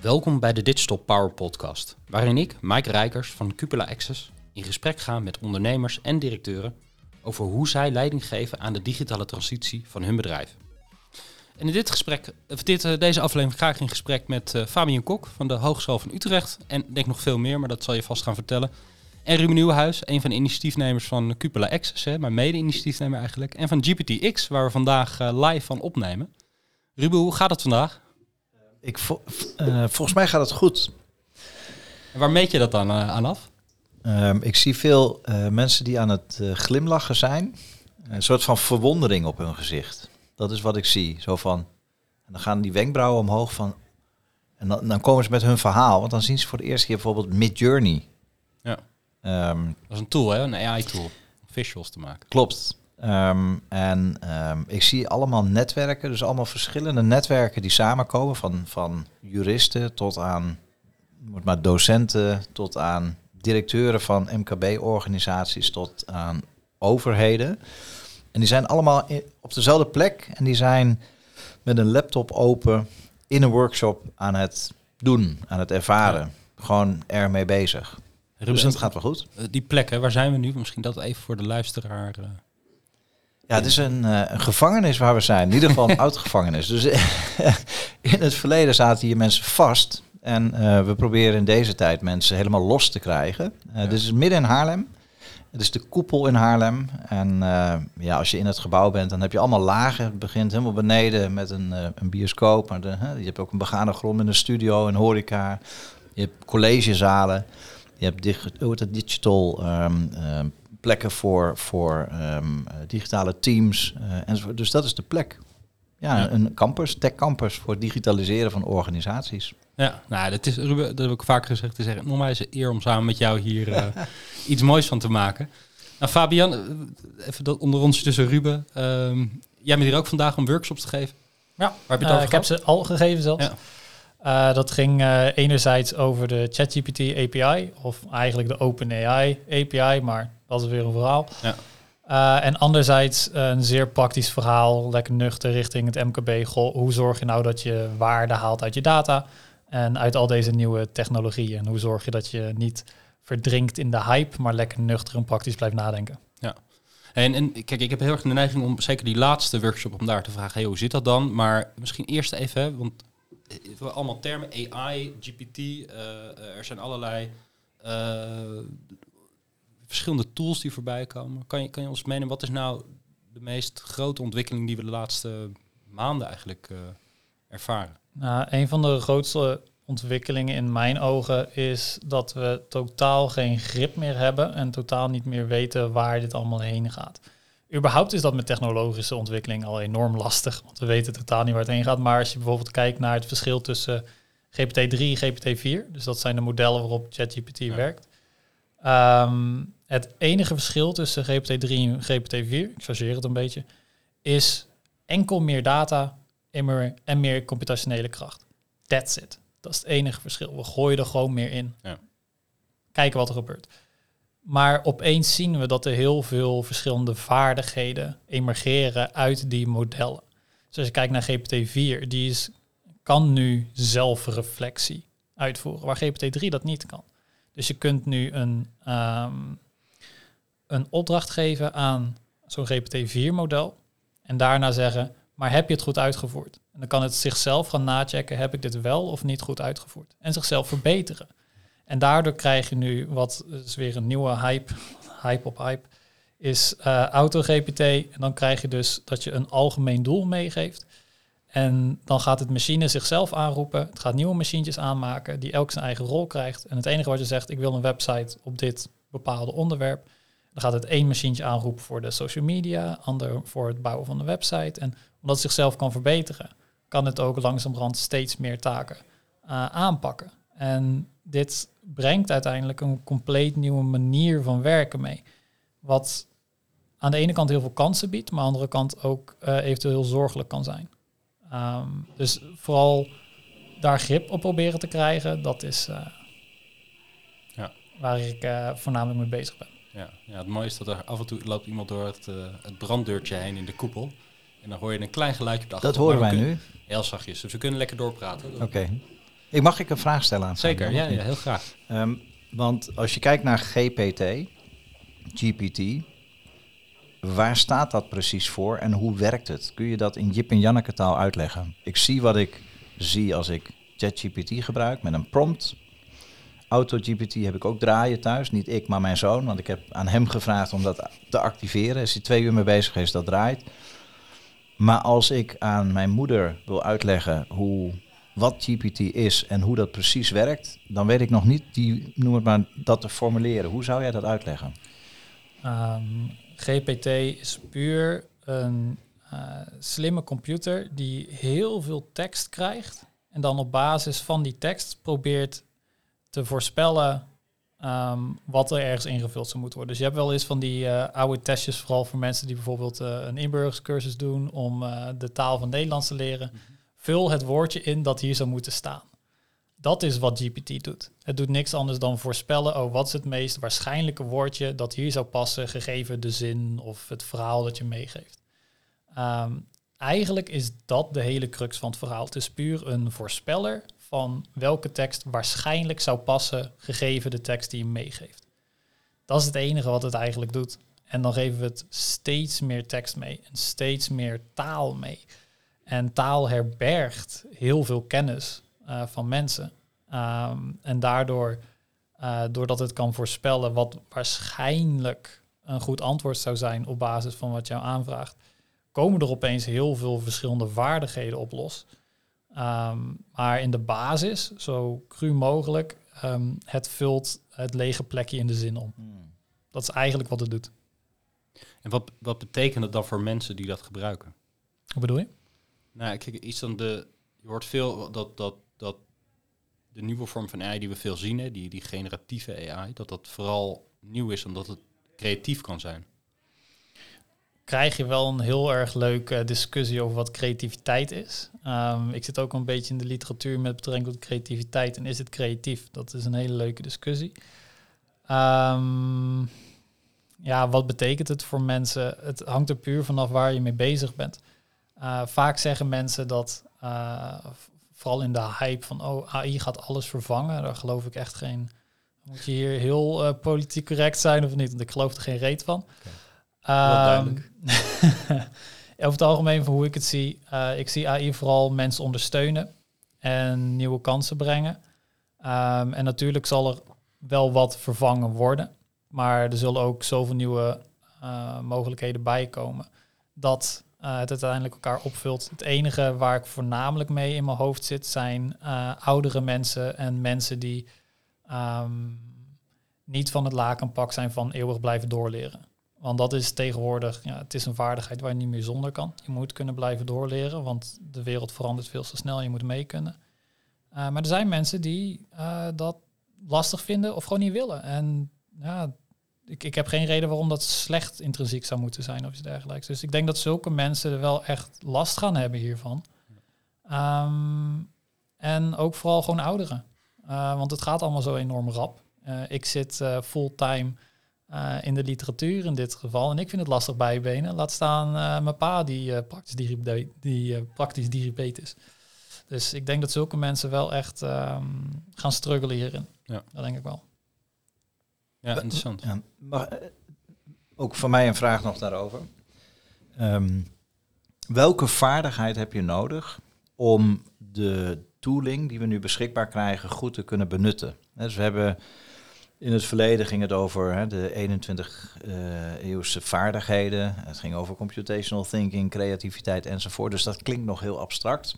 Welkom bij de Digital Power Podcast, waarin ik, Mike Rijkers van Cupola Access, in gesprek ga met ondernemers en directeuren over hoe zij leiding geven aan de digitale transitie van hun bedrijf. En in dit gesprek, of dit, eh, deze aflevering ga ik in gesprek met uh, Fabian Kok van de Hogeschool van Utrecht. En denk nog veel meer, maar dat zal je vast gaan vertellen. En Ruben Nieuwenhuis, een van de initiatiefnemers van Cupola Access, hè, mijn mede-initiatiefnemer eigenlijk. En van GPTX, waar we vandaag uh, live van opnemen. Ruben, hoe gaat het vandaag? Ik vo volgens mij gaat het goed. En waar meet je dat dan aan af? Um, ik zie veel mensen die aan het glimlachen zijn. Een soort van verwondering op hun gezicht. Dat is wat ik zie. Zo van, en dan gaan die wenkbrauwen omhoog van. En dan, dan komen ze met hun verhaal. Want dan zien ze voor de eerste keer bijvoorbeeld Midjourney. Ja. Um, dat is een tool, hè? Een AI-tool. Visuals te maken. Klopt. Um, en um, ik zie allemaal netwerken, dus allemaal verschillende netwerken die samenkomen. Van, van juristen tot aan maar docenten, tot aan directeuren van MKB-organisaties, tot aan overheden. En die zijn allemaal op dezelfde plek en die zijn met een laptop open in een workshop aan het doen, aan het ervaren. Gewoon ermee bezig. Ruben, dus het gaat wel goed. Eh, die plek, hè, waar zijn we nu? Misschien dat even voor de luisteraar. Uh... Ja, het is een, uh, een, gevangenis waar we zijn. In ieder geval een oud gevangenis. Dus in het verleden zaten hier mensen vast. En we proberen in deze tijd mensen helemaal los te krijgen. Ja. Dit is midden in Haarlem. Het is de koepel in Haarlem. En uh, ja, als je in het gebouw bent, dan heb je allemaal lagen. Het begint helemaal beneden met een, uh, een bioscoop. Maar de, je hebt ook een begane grond met een studio, een horeca. Je hebt collegezalen. Je hebt dig het, digital um, um, plekken voor, voor um, digitale teams. Uh, enzovoort. Dus dat is de plek. Ja, ja, een campus, tech campus voor het digitaliseren van organisaties. Ja, nou, dat, is, Ruben, dat heb ik vaak gezegd. Het is echt nogmaals een eer om samen met jou hier uh, iets moois van te maken. Nou, Fabian, eh, even dat onder ons tussen Ruben. Um, jij bent hier ook vandaag om workshops te geven. Ja, waar heb je het uh, Ik heb ze al gegeven zelfs. Ja. Uh, dat ging uh, enerzijds over de ChatGPT API, of eigenlijk de OpenAI API, maar dat is weer een verhaal. Ja. Uh, en anderzijds een zeer praktisch verhaal, lekker nuchter richting het MKB. Goh, hoe zorg je nou dat je waarde haalt uit je data? En uit al deze nieuwe technologieën. En hoe zorg je dat je niet verdrinkt in de hype, maar lekker nuchter en praktisch blijft nadenken. Ja. En, en kijk, ik heb heel erg de neiging om zeker die laatste workshop om daar te vragen, hey, hoe zit dat dan? Maar misschien eerst even, want het allemaal termen, AI, GPT, uh, er zijn allerlei uh, verschillende tools die voorbij komen. Kan je, kan je ons meenemen, wat is nou de meest grote ontwikkeling die we de laatste maanden eigenlijk uh, ervaren? Nou, een van de grootste ontwikkelingen in mijn ogen is dat we totaal geen grip meer hebben en totaal niet meer weten waar dit allemaal heen gaat. Überhaupt is dat met technologische ontwikkeling al enorm lastig, want we weten totaal niet waar het heen gaat. Maar als je bijvoorbeeld kijkt naar het verschil tussen GPT-3 en GPT-4, dus dat zijn de modellen waarop ChatGPT werkt. Um, het enige verschil tussen GPT-3 en GPT-4, ik chargeer het een beetje, is enkel meer data en meer, en meer computationele kracht. That's it. Dat is het enige verschil. We gooien er gewoon meer in. Ja. Kijken wat er gebeurt. Maar opeens zien we dat er heel veel verschillende vaardigheden emergeren uit die modellen. Dus als je kijkt naar GPT-4, die is, kan nu zelfreflectie uitvoeren, waar GPT-3 dat niet kan. Dus je kunt nu een, um, een opdracht geven aan zo'n GPT-4-model en daarna zeggen, maar heb je het goed uitgevoerd? En dan kan het zichzelf gaan nachecken, heb ik dit wel of niet goed uitgevoerd? En zichzelf verbeteren. En daardoor krijg je nu, wat is weer een nieuwe hype, hype op hype, is uh, AutoGPT. En dan krijg je dus dat je een algemeen doel meegeeft. En dan gaat het machine zichzelf aanroepen. Het gaat nieuwe machientjes aanmaken die elk zijn eigen rol krijgt. En het enige wat je zegt, ik wil een website op dit bepaalde onderwerp. Dan gaat het één machientje aanroepen voor de social media, ander voor het bouwen van de website. En omdat het zichzelf kan verbeteren, kan het ook langzamerhand steeds meer taken uh, aanpakken. En dit brengt uiteindelijk een compleet nieuwe manier van werken mee. Wat aan de ene kant heel veel kansen biedt, maar aan de andere kant ook uh, eventueel heel zorgelijk kan zijn. Um, dus vooral daar grip op proberen te krijgen, dat is uh, ja. waar ik voornamelijk mee bezig ben. Ja, ja, het mooie is dat er af en toe loopt iemand door het, het branddeurtje heen in de koepel. En dan hoor je een klein geluidje op de Dat horen wij nu. Heel zachtjes, dus we kunnen lekker doorpraten. Oké. Ik mag ik een vraag stellen aan Zeker, ja, ja, heel graag. Ehm, want als je kijkt naar GPT, GPT, waar staat dat precies voor en hoe werkt het? Kun je dat in Jip en Janneke taal uitleggen? Ik zie wat ik zie als ik ChatGPT gebruik met een prompt. AutoGPT heb ik ook draaien thuis. Niet ik, maar mijn zoon. Want ik heb aan hem gevraagd om dat te activeren. Is hij twee uur mee bezig geweest, dat draait. Maar als ik aan mijn moeder wil uitleggen hoe, wat GPT is en hoe dat precies werkt, dan weet ik nog niet, die, noem het maar, dat te formuleren. Hoe zou jij dat uitleggen? Ehm, GPT is puur een eh, slimme computer die heel veel tekst krijgt en dan op basis van die tekst probeert te voorspellen ehm, wat er ergens ingevuld zou moeten worden. Dus je hebt wel eens van die eh, oude testjes, vooral voor mensen die bijvoorbeeld eh, een inburgerscursus doen om eh, de taal van Nederlands te leren. Vul het woordje in dat hier zou moeten staan. Dat is wat GPT doet. Het doet niks anders dan voorspellen, oh, wat is het meest waarschijnlijke woordje dat hier zou passen, gegeven de zin of het verhaal dat je meegeeft. Ehm, eigenlijk is dat de hele crux van het verhaal. Het is puur een voorspeller van welke tekst waarschijnlijk zou passen, gegeven de tekst die je meegeeft. Dat is het enige wat het eigenlijk doet. En dan geven we het steeds meer tekst mee en steeds meer taal mee. En taal herbergt heel veel kennis eh, van mensen. Ehm, en daardoor, eh, doordat het kan voorspellen wat waarschijnlijk een goed antwoord zou zijn op basis van wat jou aanvraagt, komen er opeens heel veel verschillende vaardigheden op los. Ehm, maar in de basis, zo cru mogelijk, ehm, het vult het lege plekje in de zin om. Dat is eigenlijk wat het doet. En wat, wat betekent het dan voor mensen die dat gebruiken? Wat bedoel je? Nou, kijk, iets dan de. Je hoort veel dat, dat, dat de nieuwe vorm van AI die we veel zien, hè, die, die generatieve AI, dat dat vooral nieuw is omdat het creatief kan zijn. Krijg je wel een heel erg leuke discussie over wat creativiteit is. Ehm, ik zit ook een beetje in de literatuur met betrekking tot creativiteit en is het creatief? Dat is een hele leuke discussie. Ehm, ja, wat betekent het voor mensen? Het hangt er puur vanaf waar je mee bezig bent. Eh, vaak zeggen mensen dat, eh, vooral in de hype van oh, AI gaat alles vervangen, daar geloof ik echt geen. Moet je hier heel eh, politiek correct zijn of niet? Want ik geloof er geen reet van. Duidelijk. over het algemeen, van hoe ik het zie, eh, ik zie AI vooral mensen ondersteunen en nieuwe kansen brengen. Ehm, en natuurlijk zal er wel wat vervangen worden, maar er zullen ook zoveel nieuwe eh, mogelijkheden bij komen dat eh, het uiteindelijk elkaar opvult. Het enige waar ik voornamelijk mee in mijn hoofd zit, zijn oudere mensen en mensen die ehm, niet van het lakenpak zijn van eeuwig blijven doorleren. Want dat is tegenwoordig, ja, het is een vaardigheid waar je niet meer zonder kan. Je moet kunnen blijven doorleren, want de wereld verandert veel te snel. Je moet mee kunnen. Uh, maar er zijn mensen die uh, dat lastig vinden of gewoon niet willen. En ja, ik, ik heb geen reden waarom dat slecht intrinsiek zou moeten zijn of iets dergelijks. Dus ik denk dat zulke mensen er wel echt last gaan hebben hiervan. Um, en ook vooral gewoon ouderen. Uh, want het gaat allemaal zo enorm rap. Ik zit fulltime uh, in de literatuur in dit geval. En ik vind het lastig bijbenen. Laat staan uh, mijn pa die, uh, praktisch, diribe die uh, praktisch diribeet is. Dus ik denk dat zulke mensen wel echt um, gaan struggelen hierin. Ja. Dat denk ik wel. Ja, interessant. Ja, maar, eh, ook voor mij een vraag nog daarover. Um, welke vaardigheid heb je nodig om de tooling die we nu beschikbaar krijgen goed te kunnen benutten? Dus we hebben in het verleden ging het over hè, de 21 uh, eeuwse vaardigheden. Het ging over computational thinking, creativiteit enzovoort. Dus dat klinkt nog heel abstract.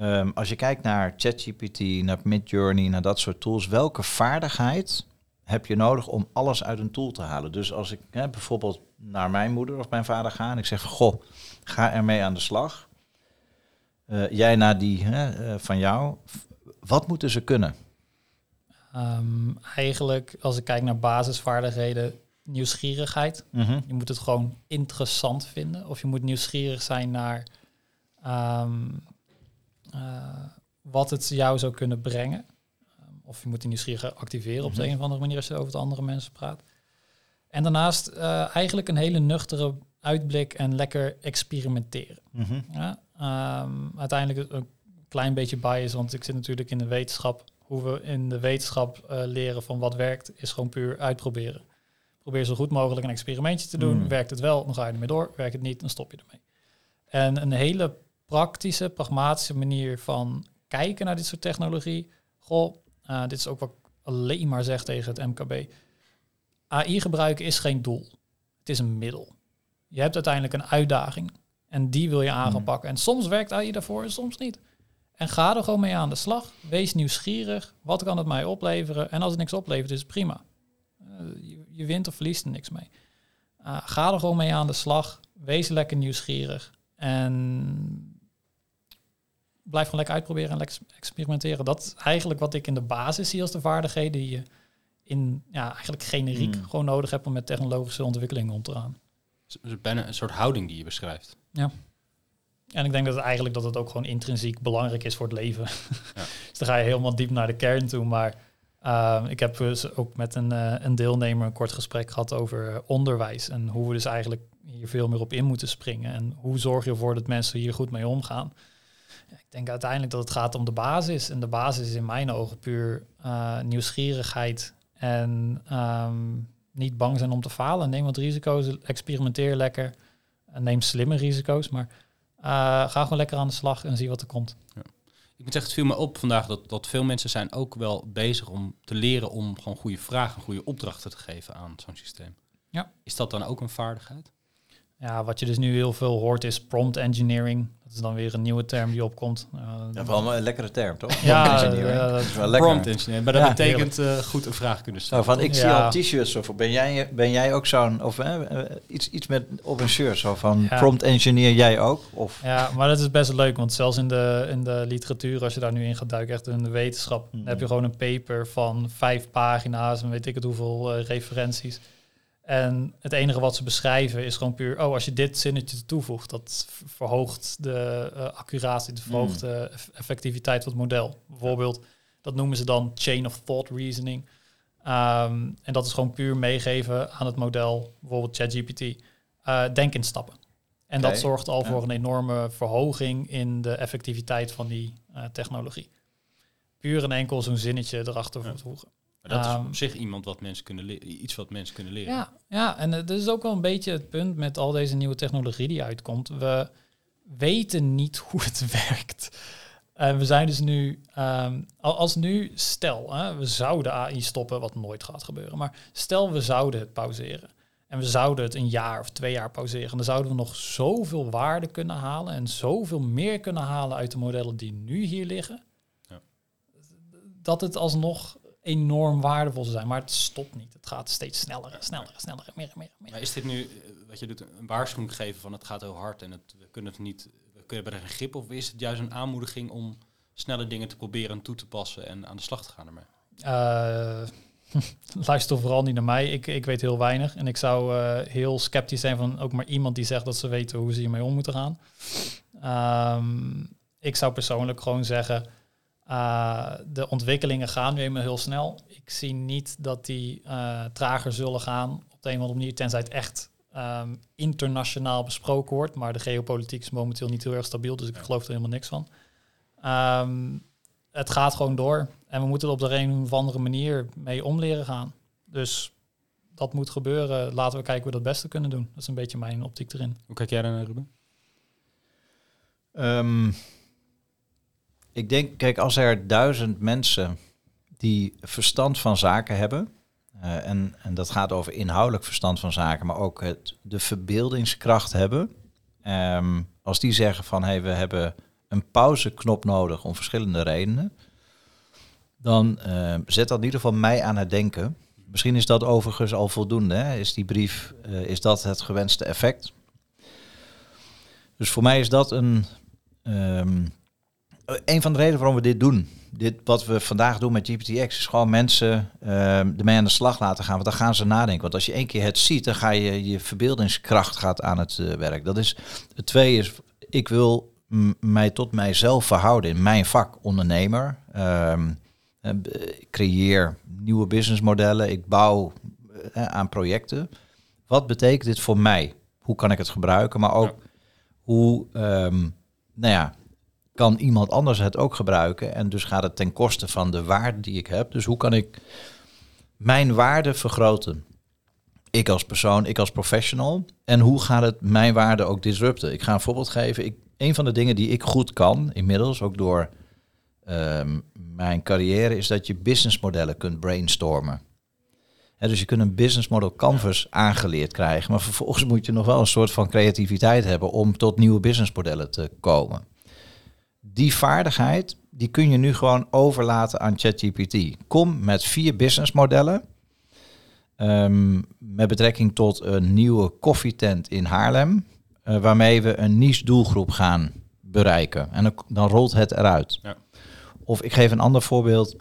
Um, als je kijkt naar ChatGPT, naar Midjourney, naar dat soort tools, welke vaardigheid heb je nodig om alles uit een tool te halen? Dus als ik hè, bijvoorbeeld naar mijn moeder of mijn vader ga en ik zeg goh, ga ermee aan de slag. Uh, jij naar die hè, uh, van jou, wat moeten ze kunnen? Um, eigenlijk, als ik kijk naar basisvaardigheden, nieuwsgierigheid. Mhm. Mm -hmm. Je moet het gewoon interessant vinden. Of je moet nieuwsgierig zijn naar um, uh, wat het jou zou kunnen brengen. Um, of je moet die nieuwsgierigheid activeren op mm -hmm. de een of andere manier als je over de andere mensen praat. En daarnaast uh, eigenlijk een hele nuchtere uitblik en lekker experimenteren. Mhm. Ja, ehm, uiteindelijk een klein beetje bias, want ik zit natuurlijk in de wetenschap. Hoe we in de wetenschap eh, leren van wat werkt, is gewoon puur uitproberen. Probeer zo goed mogelijk een experimentje te doen. Mm. Werkt het wel, dan ga je ermee door. Werkt het niet, dan stop je ermee. En een hele praktische, pragmatische manier van kijken naar dit soort technologie. Goh, eh, dit is ook wat ik alleen maar zeg tegen het MKB. AI gebruiken is geen doel. Het is een middel. Je hebt uiteindelijk een uitdaging. En die wil je aan gaan Mm. pakken. En soms werkt AI daarvoor en soms niet. En ga er gewoon mee aan de slag. Wees nieuwsgierig. Wat kan het mij opleveren? En als het niks oplevert, is het prima. Eh, je, je wint of verliest er niks mee. Uh, ga er gewoon mee aan de slag. Wees lekker nieuwsgierig. En blijf gewoon lekker uitproberen en lekker experimenteren. Dat is eigenlijk wat ik in de basis zie als de vaardigheden die je in ja, eigenlijk generiek Hmm. gewoon nodig hebt om met technologische ontwikkelingen om te gaan. Het is bijna een soort houding die je beschrijft. En ik denk dat het eigenlijk dat het ook gewoon intrinsiek belangrijk is voor het leven. Ja. dus dan ga je helemaal diep naar de kern toe. Maar uh, ik heb dus ook met een, uh, een deelnemer een kort gesprek gehad over uh, onderwijs. En hoe we dus eigenlijk hier veel meer op in moeten springen. En hoe zorg je ervoor dat mensen hier goed mee omgaan. Ja, ik denk uiteindelijk dat het gaat om de basis. En de basis is in mijn ogen puur uh, nieuwsgierigheid. En um, niet bang zijn om te falen. Neem wat risico's, experimenteer lekker. En neem slimme risico's, maar ga gewoon lekker aan de slag en zie wat er komt. Ja. Ik moet zeggen, het viel me op vandaag dat, dat veel mensen zijn ook wel bezig om te leren om gewoon goede vragen, goede opdrachten te geven aan zo'n systeem. Ja. Is dat dan ook een vaardigheid? Ja, wat je dus nu heel veel hoort is prompt engineering. Dat is dan weer een nieuwe term die opkomt. Uh, ja, wel een lekkere term, toch? Ja, ja dat is wel lekker. Prompt engineering, maar dat ja, betekent uh, goed een vraag kunnen stellen. Zo, van, ik zie al t-shirts zo Ben jij, ben jij ook zo'n, of uh, iets, iets met op een shirt, zo van prompt engineer jij ook? Of? Ja, maar dat is best leuk, want zelfs in de, in de literatuur, als je daar nu in gaat duiken, echt in de wetenschap, Hmm. mm. heb je gewoon een paper van vijf pagina's en weet ik het hoeveel referenties. En het enige wat ze beschrijven is gewoon puur, oh, als je dit zinnetje toevoegt, dat verhoogt de uh, accuratie, de verhoogt de effectiviteit van het model. Bijvoorbeeld, dat noemen ze dan chain of thought reasoning. Um, en dat is gewoon puur meegeven aan het model, bijvoorbeeld ChatGPT, uh, denk in stappen. En okay. dat zorgt al voor een enorme verhoging in de effectiviteit van die uh, technologie. Puur en enkel zo'n zinnetje erachter ja. voegen. Maar dat is um, op zich iemand wat mensen kunnen leren, iets wat mensen kunnen leren. Ja, ja, en dat is ook wel een beetje het punt met al deze nieuwe technologie die uitkomt. We weten niet hoe het werkt. En we zijn dus nu, um, als nu, stel, hè, we zouden AI stoppen, wat nooit gaat gebeuren, maar stel we zouden het pauzeren. En we zouden het een jaar of twee jaar pauzeren. Dan zouden we nog zoveel waarde kunnen halen en zoveel meer kunnen halen uit de modellen die nu hier liggen. Ja. Dat het alsnog enorm waardevol zijn. Maar het stopt niet. Het gaat steeds sneller en sneller en sneller en meer en meer. Maar is dit nu, wat je doet, een waarschuwing geven van het gaat heel hard en het, we kunnen het niet, we hebben er geen grip of is het juist een aanmoediging om snelle dingen te proberen en toe te passen en aan de slag te gaan ermee? Uh, luister vooral niet naar mij. Ik, ik weet heel weinig. En ik zou uh, heel sceptisch zijn van ook maar iemand die zegt dat ze weten hoe ze hiermee om moeten gaan. Um, ik zou persoonlijk gewoon zeggen, uh, de ontwikkelingen gaan nu eenmaal heel snel. Ik zie niet dat die uh, trager zullen gaan op de een of andere manier, tenzij het echt um, internationaal besproken wordt. Maar de geopolitiek is momenteel niet heel erg stabiel, dus ik geloof er helemaal niks van. Um, het gaat gewoon door en we moeten er op de een of andere manier mee om leren gaan. Dus dat moet gebeuren. Laten we kijken hoe we dat het beste kunnen doen. Dat is een beetje mijn optiek erin. Hoe kijk jij daar naar, Ruben? Um, ik denk, kijk, als er duizend mensen die verstand van zaken hebben, uh, en, en dat gaat over inhoudelijk verstand van zaken, maar ook het, de verbeeldingskracht hebben, um, als die zeggen van hé, hey, we hebben een pauzeknop nodig om verschillende redenen, dan uh, zet dat in ieder geval mij aan het denken. Misschien is dat overigens al voldoende. Is die brief, uh, is dat het gewenste effect? Dus voor mij is dat een, um, een van de redenen waarom we dit doen. Dit, wat we vandaag doen met GPTX is gewoon mensen uh, ermee aan de slag laten gaan. Want dan gaan ze nadenken. Want als je één keer het ziet, dan ga je je verbeeldingskracht gaat aan het uh, werk. Dat is het tweede is, ik wil mij tot mijzelf verhouden in mijn vak, ondernemer. Um, ik creëer nieuwe businessmodellen, ik bouw aan projecten. Wat betekent dit voor mij? hoe kan ik het gebruiken, maar ook hoe, ehm, nou ja, kan iemand anders het ook gebruiken? En dus gaat het ten koste van de waarde die ik heb. Dus hoe kan ik mijn waarde vergroten? Ik als persoon, ik als professional. En hoe gaat het mijn waarde ook disrupten? Ik ga een voorbeeld geven. Ik, een van de dingen die ik goed kan, inmiddels ook door ehm, mijn carrière, is dat je businessmodellen kunt brainstormen. dus je kunt een business model canvas aangeleerd krijgen, maar vervolgens moet je nog wel een soort van creativiteit hebben om tot nieuwe businessmodellen te komen die vaardigheid, die kun je nu gewoon overlaten aan ChatGPT. Kom met vier businessmodellen. Um, met betrekking tot een nieuwe koffietent in Haarlem. Uh, waarmee we een niche doelgroep gaan bereiken. En dan, dan rolt het eruit. Ja. Of ik geef een ander voorbeeld.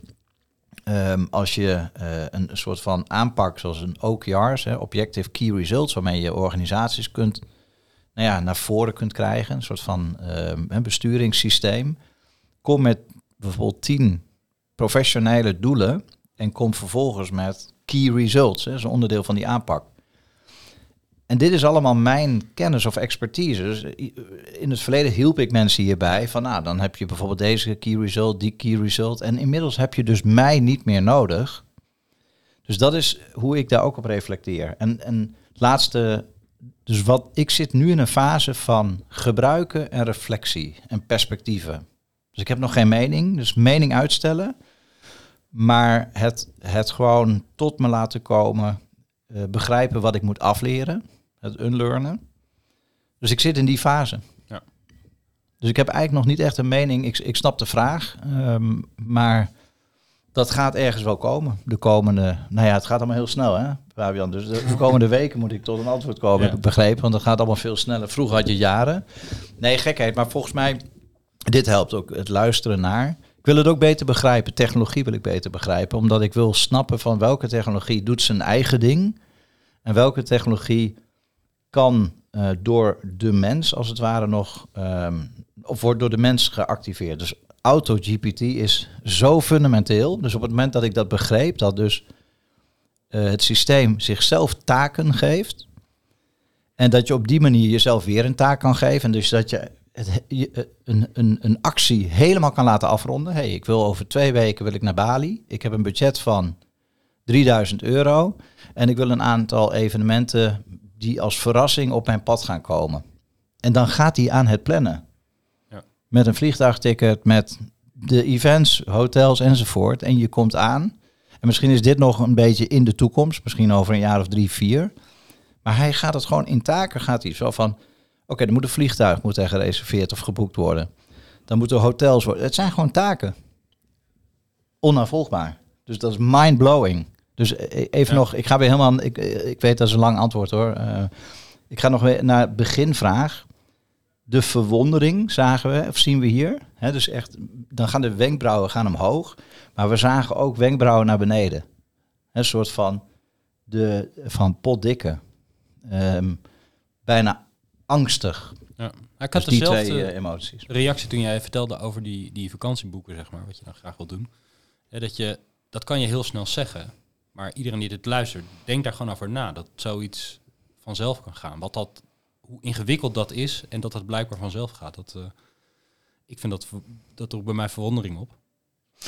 Um, als je uh, een soort van aanpak zoals een OKR's, hè, Objective Key Results, waarmee je organisaties kunt nou ja, naar voren kunt krijgen. Een soort van een besturingssysteem. Kom met bijvoorbeeld tien professionele doelen en kom vervolgens met key results. Hè, dat is een onderdeel van die aanpak. En dit is allemaal mijn kennis of expertise. Dus in het verleden hielp ik mensen hierbij van, nou, dan heb je bijvoorbeeld deze key result, die key result. En inmiddels heb je dus mij niet meer nodig. Dus dat is hoe ik daar ook op reflecteer. En, en laatste dus wat, ik zit nu in een fase van gebruiken en reflectie en perspectieven. Dus ik heb nog geen mening, dus mening uitstellen. Maar het, het gewoon tot me laten komen, uh, begrijpen wat ik moet afleren, het unlearnen. Dus ik zit in die fase. Ja. Dus ik heb eigenlijk nog niet echt een mening. Ik, ik snap de vraag, um, maar dat gaat ergens wel komen. De komende, nou ja, het gaat allemaal heel snel, hè, Fabian. Dus de, de komende weken moet ik tot een antwoord komen, heb ik begrepen. Want dat gaat allemaal veel sneller. Vroeger had je jaren. Nee, gekheid. Maar volgens mij, dit helpt ook het luisteren naar. Ik wil het ook beter begrijpen. Technologie wil ik beter begrijpen. Omdat ik wil snappen van welke technologie doet zijn eigen ding. En welke technologie kan uh, door de mens, als het ware, nog... Um, of wordt door de mens geactiveerd. Dus AutoGPT is zo fundamenteel. Dus op het moment dat ik dat begreep, dat dus het systeem zichzelf taken geeft. En dat je op die manier jezelf weer een taak kan geven. En dus dat je, het, je een, een, een actie helemaal kan laten afronden. hey, ik wil over twee weken wil ik naar Bali. Ik heb een budget van 3000 euro. En ik wil een aantal evenementen die als verrassing op mijn pad gaan komen. En dan gaat hij aan het plannen met een vliegtuigticket, met de events, hotels enzovoort. En je komt aan. En misschien is dit nog een beetje in de toekomst, misschien over een jaar of drie, vier. Maar hij gaat het gewoon in taken, gaat hij zo van, oké, er moet een vliegtuig moet er gereserveerd of geboekt worden. Dan moeten hotels worden. Het zijn gewoon taken. Onnavolgbaar. Dus dat is mind-blowing. Dus e-, e-, even nog, ik ga weer helemaal, ik, ik weet dat is een lang antwoord hoor. Uh, ik ga nog weer naar beginvraag de verwondering zagen we, of zien we hier. He, dus echt, dan gaan de wenkbrauwen gaan omhoog, maar we zagen ook wenkbrauwen naar beneden. Een soort van, de, van potdikke. Um, bijna angstig. Ja. Ik had dus dezelfde twee, uh, emoties. reactie toen jij vertelde over die, die vakantieboeken, zeg maar, wat je dan graag wil doen. dat, je, dat kan je heel snel zeggen, maar iedereen die dit luistert, denkt daar gewoon over na. Dat zoiets vanzelf kan gaan. Wat dat hoe ingewikkeld dat is en dat het blijkbaar vanzelf gaat. Dat, uh, ik vind dat, dat er bij mij verwondering op.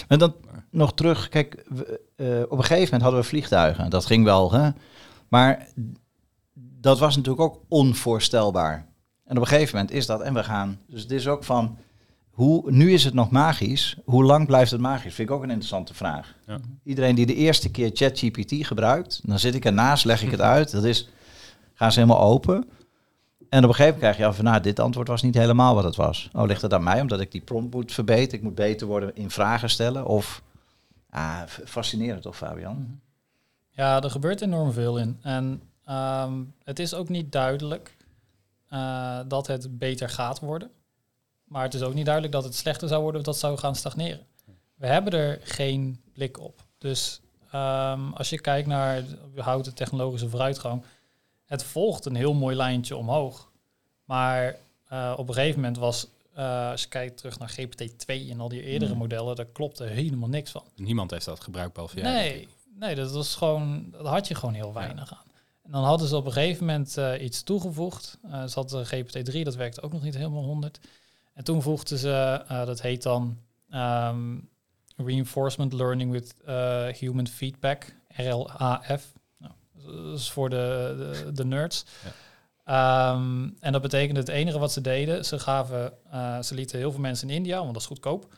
En dan nog terug, kijk, we, uh, op een gegeven moment hadden we vliegtuigen. Dat ging wel, hè? Maar dat was natuurlijk ook onvoorstelbaar. En op een gegeven moment is dat, en we gaan. Dus het is ook van, hoe, nu is het nog magisch. Hoe lang blijft het magisch? Vind ik ook een interessante vraag. Ja. Iedereen die de eerste keer ChatGPT gebruikt, dan zit ik ernaast, leg ik het uit. Dat is, gaan ze helemaal open. En op een gegeven moment krijg je af van, nou, dit antwoord was niet helemaal wat het was. Oh, ligt het aan mij omdat ik die prompt moet verbeteren? Ik moet beter worden in vragen stellen? Of, ah, fascinerend toch, Fabian? Mhm. Ja, er gebeurt enorm veel in. En ehm, het is ook niet duidelijk uh, dat het beter gaat worden. Maar het is ook niet duidelijk dat het slechter zou worden of dat zou gaan stagneren. We hebben er geen blik op. Dus um, als je kijkt naar de technologische vooruitgang, het volgt een heel mooi lijntje omhoog. Maar uh, op een gegeven moment was, uh, als je kijkt terug naar GPT-2 en al die eerdere mm. modellen, daar klopte helemaal niks van. Niemand heeft dat gebruikt behalve jij. Nee, nee, dat was gewoon, dat had je gewoon heel weinig aan. En dan hadden ze op een gegeven moment eh, iets toegevoegd. Ze hadden GPT-3, dat werkte ook nog niet helemaal 100. En toen voegden ze, dat heet dan um, Reinforcement Learning with Human Feedback, RLAF. Dat is voor de, de, de nerds. Ja. Um, en dat betekende het enige wat ze deden, ze gaven, ze lieten heel veel mensen in India, want dat is goedkoop,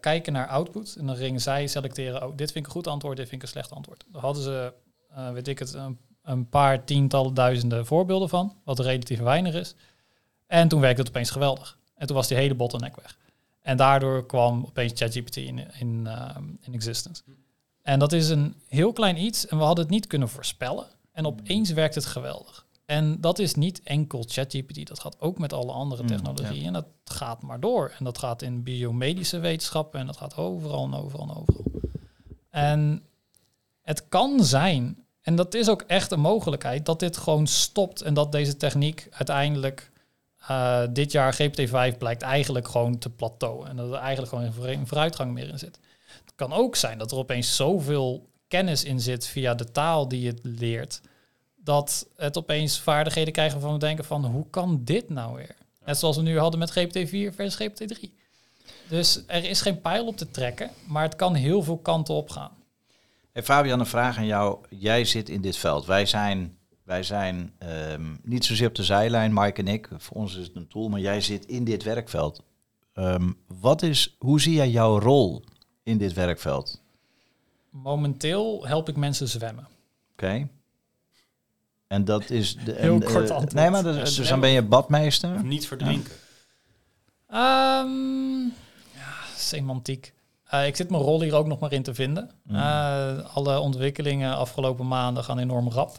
kijken naar output. En dan gingen zij selecteren, oh, dit vind ik een goed antwoord, dit vind ik een slecht antwoord. Dan hadden ze, weet ik het, een een paar tientallen duizenden voorbeelden van, wat relatief weinig is. En toen werkte het opeens geweldig. En toen was die hele bottleneck weg. En daardoor kwam opeens ChatGPT in, in, uh, in existence. En dat is een heel klein iets en we hadden het niet kunnen voorspellen. En opeens werkt het geweldig. En dat is niet enkel ChatGPT, dat gaat ook met alle andere technologieën. En dat gaat maar door. En dat gaat in biomedische wetenschappen en dat gaat overal en overal en overal. En het kan zijn en dat is ook echt een mogelijkheid dat dit gewoon stopt en dat deze techniek uiteindelijk uh, dit jaar GPT-5 blijkt eigenlijk gewoon te plateauen en dat er eigenlijk gewoon geen vooruitgang meer in zit. Het kan ook zijn dat er opeens zoveel kennis in zit via de taal die het leert, dat het opeens vaardigheden krijgen van we denken van hoe kan dit nou weer? Net zoals we nu hadden met GPT-4 versus GPT-3. Dus er is geen pijl op te trekken, maar het kan heel veel kanten op gaan. Hey Fabian, een vraag aan jou. Jij zit in dit veld. Wij zijn, wij zijn um, niet zozeer op de zijlijn, Mike en ik. Voor ons is het een tool, maar jij zit in dit werkveld. Um, wat is, hoe zie jij jouw rol in dit werkveld? Momenteel help ik mensen zwemmen. Oké. Okay. En dat is... De, Heel en, kort uh, antwoord. Nee, maar dus, dus dan ben je badmeester? Niet verdrinken. Ja. Um, ja, semantiek. Uh, ik zit mijn rol hier ook nog maar in te vinden. Mm. Uh, alle ontwikkelingen afgelopen maanden gaan enorm rap.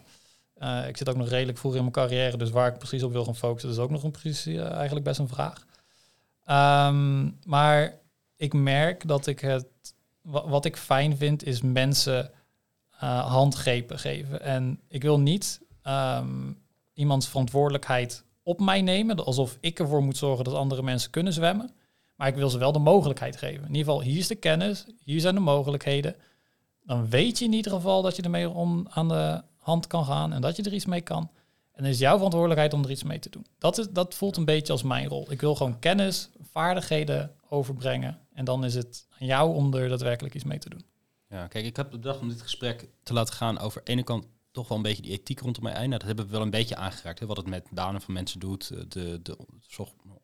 Uh, ik zit ook nog redelijk vroeg in mijn carrière, dus waar ik precies op wil gaan focussen, is ook nog een precies, eigenlijk best een vraag. Um, maar ik merk dat ik het, wat ik fijn vind, is mensen handgrepen geven. En ik wil niet um, iemands verantwoordelijkheid op mij nemen, alsof ik ervoor moet zorgen dat andere mensen kunnen zwemmen. Maar ik wil ze wel de mogelijkheid geven. In ieder geval, hier is de kennis, hier zijn de mogelijkheden. Dan weet je in ieder geval dat je ermee om aan de hand kan gaan en dat je er iets mee kan. En dan is jouw verantwoordelijkheid om er iets mee te doen. Dat, is, dat voelt een beetje als mijn rol. Ik wil gewoon kennis, vaardigheden overbrengen. En dan is het aan jou om er daadwerkelijk iets mee te doen. Ja, kijk, ik heb bedacht om dit gesprek te laten gaan over de ene kant toch wel een beetje die ethiek rondom mij. Nou, dat hebben we wel een beetje aangeraakt. Hè, wat het met banen van mensen doet. De, de, de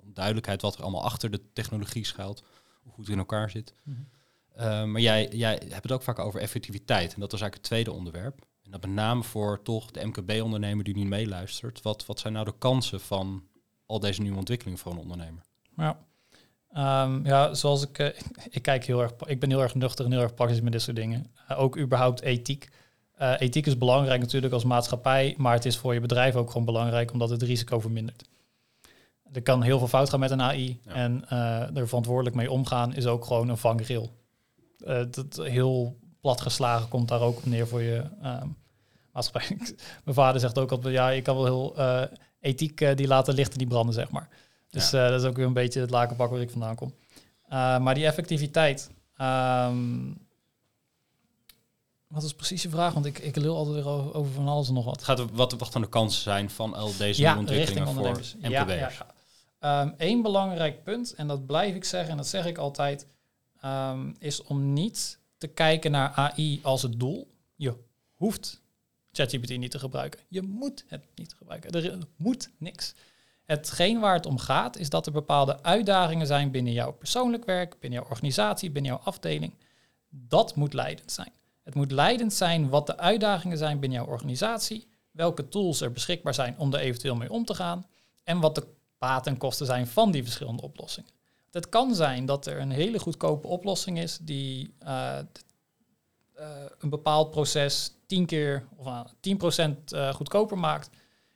duidelijkheid wat er allemaal achter de technologie schuilt, hoe goed het in elkaar zit. Mm -hmm. uh, maar jij, jij hebt het ook vaak over effectiviteit. En dat is eigenlijk het tweede onderwerp. En dat met name voor toch de MKB-ondernemer die nu meeluistert. Wat, wat zijn nou de kansen van al deze nieuwe ontwikkelingen voor een ondernemer? Ja, um, ja zoals ik, uh, ik kijk heel erg, ik ben heel erg nuchter en heel erg praktisch met dit soort dingen. Uh, ook überhaupt ethiek. Uh, ethiek is belangrijk natuurlijk als maatschappij, maar het is voor je bedrijf ook gewoon belangrijk omdat het risico vermindert er kan heel veel fout gaan met een AI. Ja. En er verantwoordelijk mee omgaan is ook gewoon een vangrail. Dat heel platgeslagen komt daar ook op neer voor je uh, Mijn vader zegt ook altijd, ja, ik kan wel heel uh, ethiek die laten lichten, die branden, zeg maar. Dus ja. dat is ook weer een beetje het lakenpak waar ik vandaan kom. maar die effectiviteit... Um, wat is precies je vraag? Want ik, ik lul altijd weer over, over van alles en nog wat. Het gaat wat, wat dan de kansen zijn van al deze ja, ontwikkelingen voor MKB'ers. Ja, ja, Eén um, belangrijk punt, en dat blijf ik zeggen en dat zeg ik altijd, um, is om niet te kijken naar AI als het doel. Je hoeft ChatGPT niet te gebruiken. Je moet het niet gebruiken. Er moet niks. Hetgeen waar het om gaat, is dat er bepaalde uitdagingen zijn binnen jouw persoonlijk werk, binnen jouw organisatie, binnen jouw afdeling. Dat moet leidend zijn. Het moet leidend zijn wat de uitdagingen zijn binnen jouw organisatie, welke tools er beschikbaar zijn om er eventueel mee om te gaan en wat de baten en kosten zijn van die verschillende oplossingen. Het kan zijn dat er een hele goedkope oplossing is die uh, uh, een bepaald proces 10 keer of uh, 10% uh, goedkoper maakt.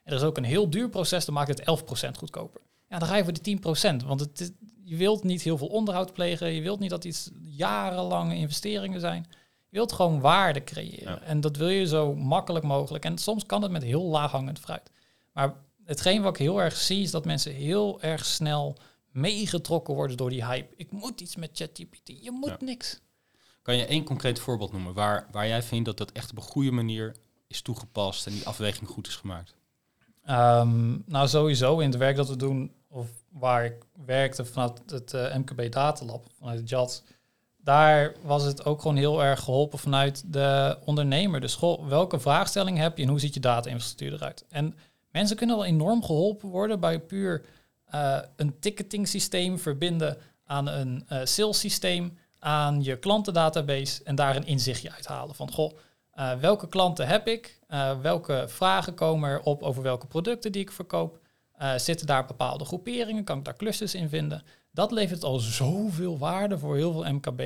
En er is ook een heel duur proces, dat maakt het 11% goedkoper. Ja, dan ga je voor die 10%, want het, je wilt niet heel veel onderhoud plegen, je wilt niet dat iets jarenlange investeringen zijn. Je wilt gewoon waarde creëren. Ja. En dat wil je zo makkelijk mogelijk. En soms kan het met heel laaghangend fruit. Maar hetgeen wat ik heel erg zie, is dat mensen heel erg snel meegetrokken worden door die hype. Ik moet iets met ChatGPT. Je moet ja. niks. Kan je één concreet voorbeeld noemen waar, waar jij vindt dat dat echt op een goede manier is toegepast en die afweging goed is gemaakt? Ehm, nou, sowieso in het werk dat we doen, of waar ik werkte vanuit het uh, MKB Datalab, vanuit het daar was het ook gewoon heel erg geholpen vanuit de ondernemer. Dus goh, welke vraagstelling heb je en hoe ziet je data-infrastructuur eruit? En mensen kunnen wel enorm geholpen worden bij puur uh, een ticketing systeem verbinden aan een uh, sales systeem, aan je klantendatabase en daar een inzichtje uithalen van goh, uh, welke klanten heb ik? welke vragen komen er op over welke producten die ik verkoop? zitten daar bepaalde groeperingen? Kan ik daar clusters in vinden? Dat levert al zoveel waarde voor heel veel MKB,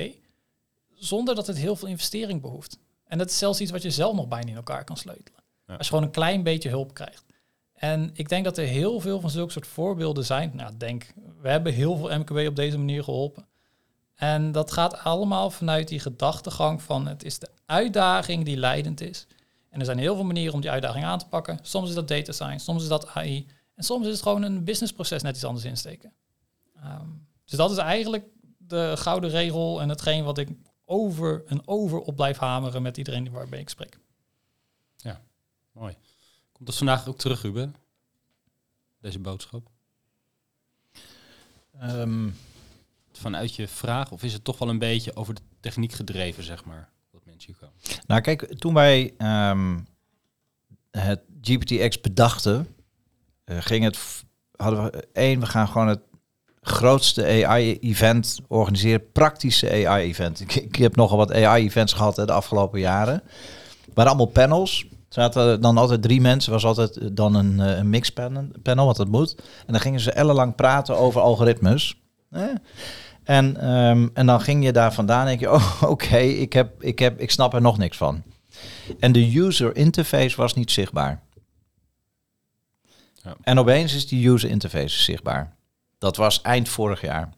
zonder dat het heel veel investering behoeft. En dat is zelfs iets wat je zelf nog bijna in elkaar kan sleutelen. Als je gewoon een klein beetje hulp krijgt. En ik denk dat er heel veel van zulke soort voorbeelden zijn. Nou, denk, we hebben heel veel MKB op deze manier geholpen. En dat gaat allemaal vanuit die gedachtegang van het is de uitdaging die leidend is. En er zijn heel veel manieren om die uitdaging aan te pakken. Soms is dat data science, soms is dat AI. En soms is het gewoon een businessproces net iets anders insteken. Um, dus dat is eigenlijk de gouden regel en hetgeen wat ik over en over op blijf hameren met iedereen waarbij ik spreek. Ja, mooi. Komt dat vandaag ook terug, Ruben? Deze boodschap? Um, Vanuit je vraag, of is het toch wel een beetje over de techniek gedreven, zeg maar, wat mensen hier komen? Nou, kijk, toen wij um, het GPTX bedachten, uh, ging het, hadden we één, we gaan gewoon het grootste AI-event organiseren, praktische AI-event. Ik, ik, heb nogal wat AI-events gehad de afgelopen jaren. Maar allemaal panels. Zaten dan altijd drie mensen, was altijd dan een, eh, een mix panel, wat dat moet. En dan gingen ze ellenlang praten over algoritmes. En, ehm, en dan ging je daar vandaan en denk je, oh oké, ik, heb, ik, heb, ik snap er nog niks van. En de user interface was niet zichtbaar. Ja. En opeens is die user interface zichtbaar. Dat was eind vorig jaar.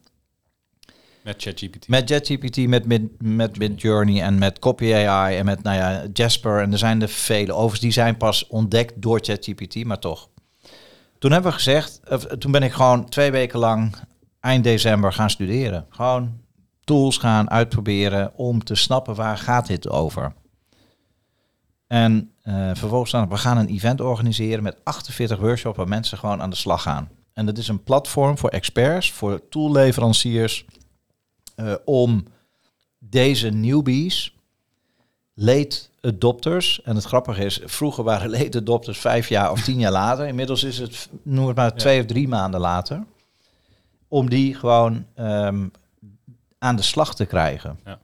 Met ChatGPT. Met ChatGPT, met, met, met Midjourney en met Copy AI en met nou ja, Jasper. En er zijn er vele. Overigens, die zijn pas ontdekt door ChatGPT, maar toch. Toen hebben we gezegd, of, toen ben ik gewoon twee weken lang eind december gaan studeren. Gewoon tools gaan uitproberen om te snappen waar gaat dit over. En uh, vervolgens dan, we gaan een event organiseren met 48 workshops waar mensen gewoon aan de slag gaan. En dat is een platform voor experts, voor toolleveranciers, uh, om deze newbies, late adopters, en het grappige is, vroeger waren late adopters vijf jaar of tien jaar later, inmiddels is het, noem het maar, twee of drie maanden later, om die gewoon um, aan de slag te krijgen. Ja.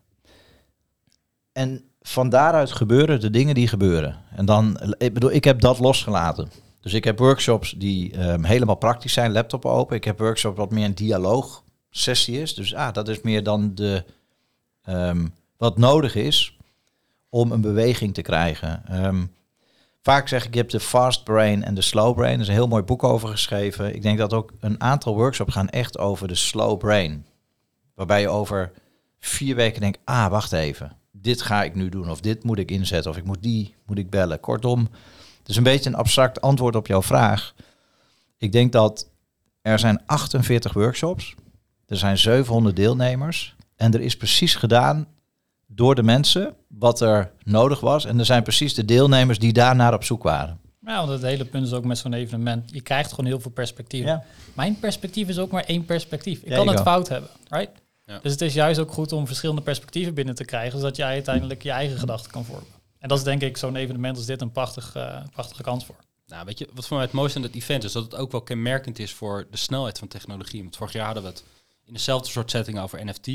En van daaruit gebeuren de dingen die gebeuren. En dan, ik bedoel, ik heb dat losgelaten. Dus ik heb workshops die um, helemaal praktisch zijn, laptop open. Ik heb workshops wat meer een dialoog sessie is. Dus ah, dat is meer dan de, um, wat nodig is om een beweging te krijgen. Um, vaak zeg ik, je hebt de fast brain en de slow brain. Er is een heel mooi boek over geschreven. Ik denk dat ook een aantal workshops gaan echt over de slow brain. Waarbij je over vier weken denkt, ah, wacht even. Dit ga ik nu doen of dit moet ik inzetten of ik moet die moet ik bellen. Kortom, het is een beetje een abstract antwoord op jouw vraag. Ik denk dat er zijn 48 workshops, er zijn 700 deelnemers en er is precies gedaan door de mensen wat er nodig was. En er zijn precies de deelnemers die daarnaar op zoek waren. Ja, want het hele punt is ook met zo'n evenement. Je krijgt gewoon heel veel perspectieven. Ja. Mijn perspectief is ook maar één perspectief. Ik kan het fout hebben, right? Ja. Dus het is juist ook goed om verschillende perspectieven binnen te krijgen, zodat jij uiteindelijk je eigen gedachten kan vormen. En dat is denk ik zo'n evenement als dit een prachtig, uh, prachtige kans voor. Nou, weet je, wat voor mij het mooiste aan het event is, dat het ook wel kenmerkend is voor de snelheid van technologie. Want vorig jaar hadden we het in dezelfde soort setting over NFT.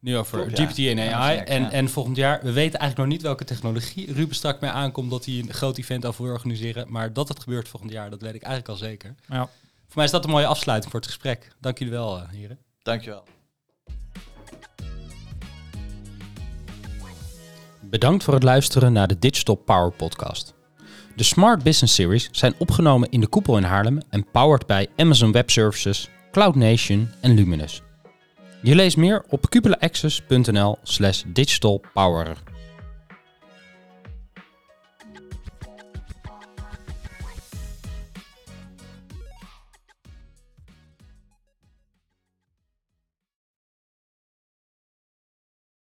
Nu over GPT en AI. en, en volgend jaar, we weten eigenlijk nog niet welke technologie Ruben strak mee aankomt dat hij een groot event over wil organiseren. Maar dat het gebeurt volgend jaar, dat weet ik eigenlijk al zeker. Ja. Voor mij is dat een mooie afsluiting voor het gesprek. Dank jullie wel, uh, heren. Dankjewel. Bedankt voor het luisteren naar de Digital Power Podcast. De Smart Business Series zijn opgenomen in de koepel in Haarlem en powered bij Amazon Web Services, Cloud Nation en Luminous. Je leest meer op cupulaaccess.nl slash digitalpower.